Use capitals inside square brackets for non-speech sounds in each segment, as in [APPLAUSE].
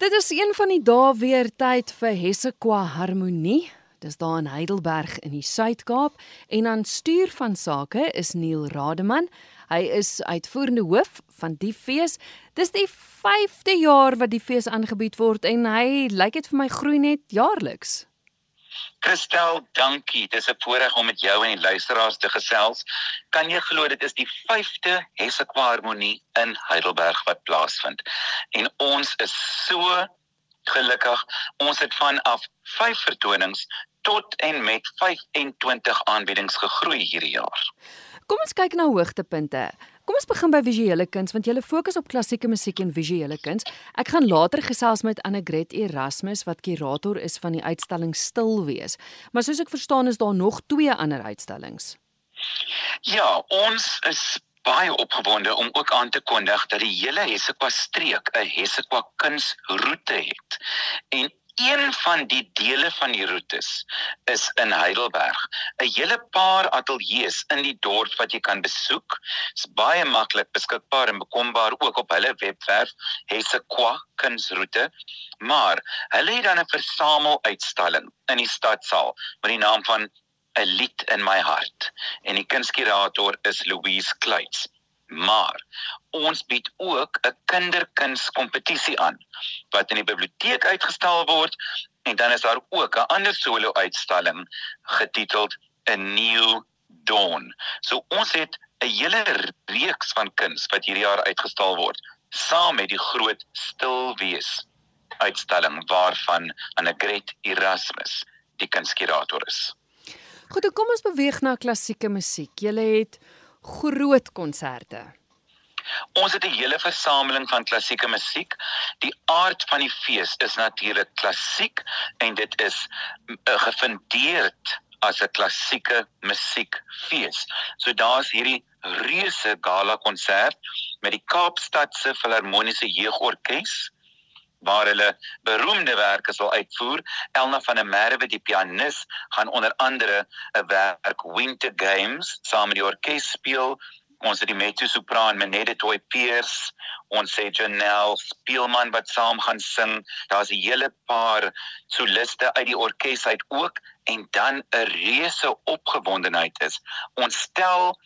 Dit is een van die dae weer tyd vir Hessequa Harmonie. Dis daar in Heidelberg in die Suid-Kaap en aan stuur van sake is Neil Rademan. Hy is uitvoerende hoof van die fees. Dis die 5de jaar wat die fees aangebied word en hy lyk dit vir my groei net jaarliks. Christel, dankie. Dis 'n voorreg om met jou en die luisteraars te gesels. Kan jy glo dit is die 5de Hessequa Harmonie in Heidelberg wat plaasvind. En ons is so gelukkig. Ons het vanaf 5 vertonings tot en met 25 aanbiedings gegroei hierdie jaar. Kom ons kyk na hoogtepunte. Kom ons begin by visuele kuns want jy fokus op klassieke musiek en visuele kuns. Ek gaan later gesels met Annegret Erasmus wat kurator is van die uitstalling Stil wees. Maar soos ek verstaan is daar nog twee ander uitstallings. Ja, ons is baie opgewonde om ook aan te kondig dat die hele Hessequa streek 'n Hessequa kunsroete het. En een van die dele van die roetes is in Heidelberg. 'n Hele paar ateljee's in die dorp wat jy kan besoek. Dit's baie maklik beskikbaar en bekombaar ook op hulle webwerf Hessequa kunsroete. Maar hulle het dan 'n versameluitstalling in die stadsaal met die naam van 'n lied in my hart. En die kunskurator is Louise Kluits. Maar ons bied ook 'n kinderkunskompetisie aan wat in die biblioteek uitgestal word en dan is daar ook 'n ander solo uitstalling getiteld 'n New Dawn. So ons het 'n hele reeks van kuns wat hierdie jaar uitgestal word saam met die groot Stil wees uitstalling waarvan Annegret Erasmus die kunskurator is. Goed, kom ons beweeg na klassieke musiek. Jy het groot konserte. Ons het 'n hele versameling van klassieke musiek. Die aard van die fees is natuurlik klassiek en dit is uh, gefundeerd as 'n klassieke musiekfees. So daar's hierdie reuse gala konsert met die Kaapstadse Filharmoniese Jeugorkes waar hulle beroemde werke sal uitvoer. Elna van der Merwe die pianis gaan onder andere 'n werk Winter Games saam met die orkes speel. Ons het die mezzo-sopran Menede Toy Pierce, ons het Janelle Spielman wat saam gaan sing. Daar's 'n hele paar soliste uit die orkes uit ook en dan 'n reuse opgewondenheid is. Ons stel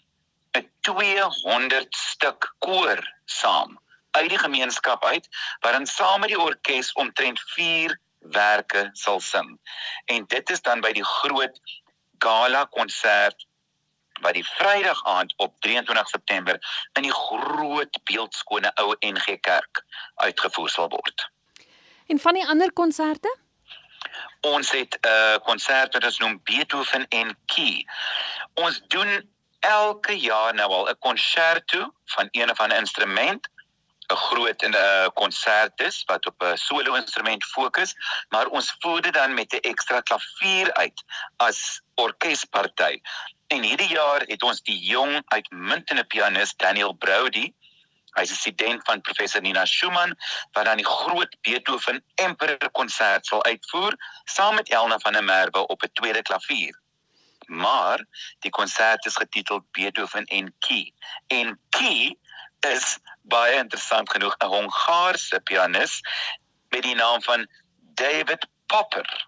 'n 200 stuk koor saam uit die gemeenskap uit waarin saam met die orkes omtrent 4 werke sal sing. En dit is dan by die groot gala konsert wat die Vrydag aand op 23 September in die groot beeldskone ou NG Kerk uitgevoer sal word. En van die ander konserte? Ons het 'n uh, konsert wat ons noem Beethoven en Key. Ons doen elke jaar nou al 'n konserto van een of ander instrument groot en 'n uh, konsert is wat op 'n solo instrument fokus, maar ons voer dit dan met 'n ekstra klavier uit as orkesparty. En hierdie jaar het ons die jong uitmuntende pianis Daniel Brody Hy is student van professor Nina Schumann wat dan die groot Beethoven Emperor konsert sal uitvoer saam met Elna van der Merwe op 'n tweede klavier. Maar die konsert is getiteld Beethoven en Key. En Key is baie interessant genoeg 'n Hongaarse pianis met die naam van David Popper.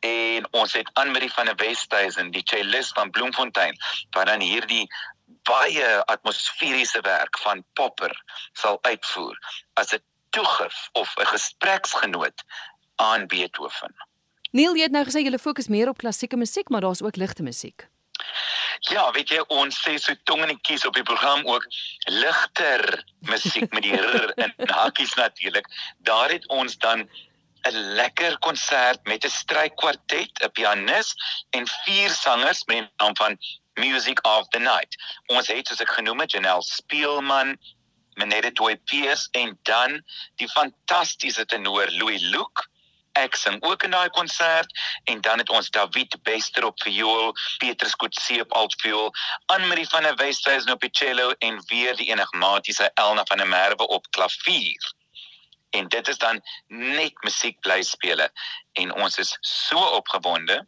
En ons het Anmarie van der Westhuizen, die cellist van Bloemfontein, wat dan hierdie baie atmosferiese werk van Popper sal uitvoer as 'n toegif of 'n gespreksgenoot aan Beethoven. Neil, jy het nou gesê jy fokus meer op klassieke musiek, maar daar's ook ligte musiek. Ja, weet jy ons sê so tong en kies op die program ook ligter musiek met die r in hakkies natuurlik. Daar het ons dan 'n lekker konsert met 'n strykwartet, 'n pianis en vier sangers met die naam van Music of the Night. Ons het soos ek genoem het Janelle Spielman, Menede Toy Pierce en dan die fantastiese tenor Louis Luke ek sing ook in daai konsert en dan het ons David Bester op viool, Petrus Kutse op altviool, Anmarie van der Westhuizen op cello en weer die enigmatiese Elna van der Merwe op klavier. En dit is dan net musiek bly spele en ons is so opgewonde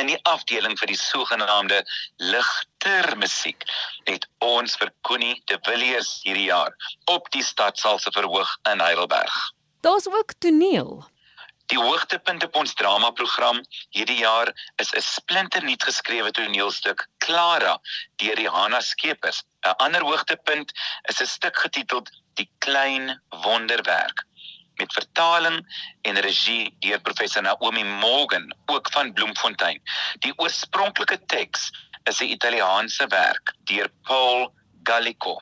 in die afdeling vir die sogenaamde ligter musiek het ons vir Connie de Villiers hierdie jaar op die stadsaal se verhoog in Heidelberg. Daar's ook toneel. Die hoogtepunt op ons dramaprogram hierdie jaar is 'n splinternuut geskrewe toneelstuk Clara deur Johanna Skeepers. 'n Ander hoogtepunt is 'n stuk getiteld Die klein wonderwerk met vertaling en regie deur professor Naomi Morgan ook van Bloemfontein. Die oorspronklike teks is 'n Italiaanse werk deur Paul Gallico.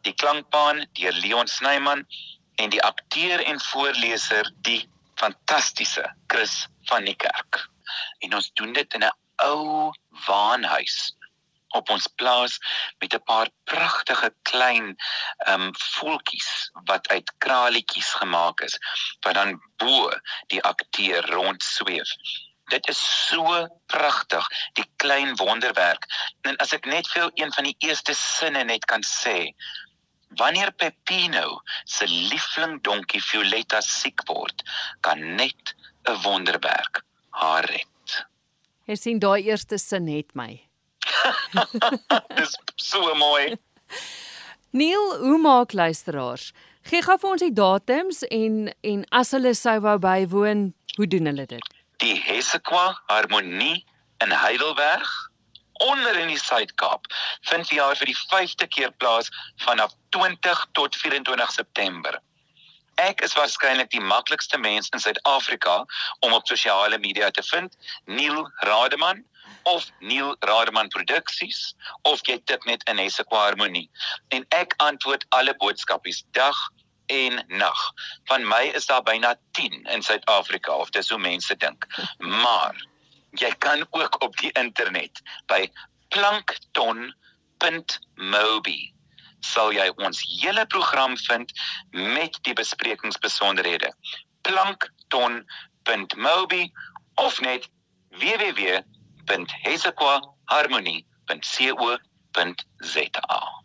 Die klankbaan deur Leon Snyman en die akteur en voorleser die fantastiese Chris van die kerk. En ons doen dit in 'n ou waanhuis op ons plaas met 'n paar pragtige klein ehm um, voeltjies wat uit kraletjies gemaak is wat dan bo die akteur rond sweef. Dit is so pragtig, die klein wonderwerk. En as ek net vir een van die eerste sinne net kan sê, wanneer Peppino se liefling donkie Violetta siek word, kan net 'n wonderwerk haar red. Jy sien daai eerste sin het my. [LAUGHS] Dis so mooi. Neil, hoe maak luisteraars? Gee gou vir ons die datums en en as hulle sou wou bywoon, hoe doen hulle dit? Die Hessequa Harmonie in Heidelberg onder in die Suid-Kaap vind die jaar vir die 5de keer plaas vanaf 20 tot 24 September. Ek is waarskynlik die maklikste mens in Suid-Afrika om op sosiale media te vind, Neil Rademan of Neil Rademan Produksies of jy tik net in Hessequa Harmonie en ek antwoord alle boodskapies dag en nag. Van my is daar byna 10 in Suid-Afrika of dis hoe mense dink. Maar jy kan ook op die internet by plankton.mobi sal jy ons hele program vind met die besprekingsbesonderhede. plankton.mobi of net www.hesequaharmonie.co.za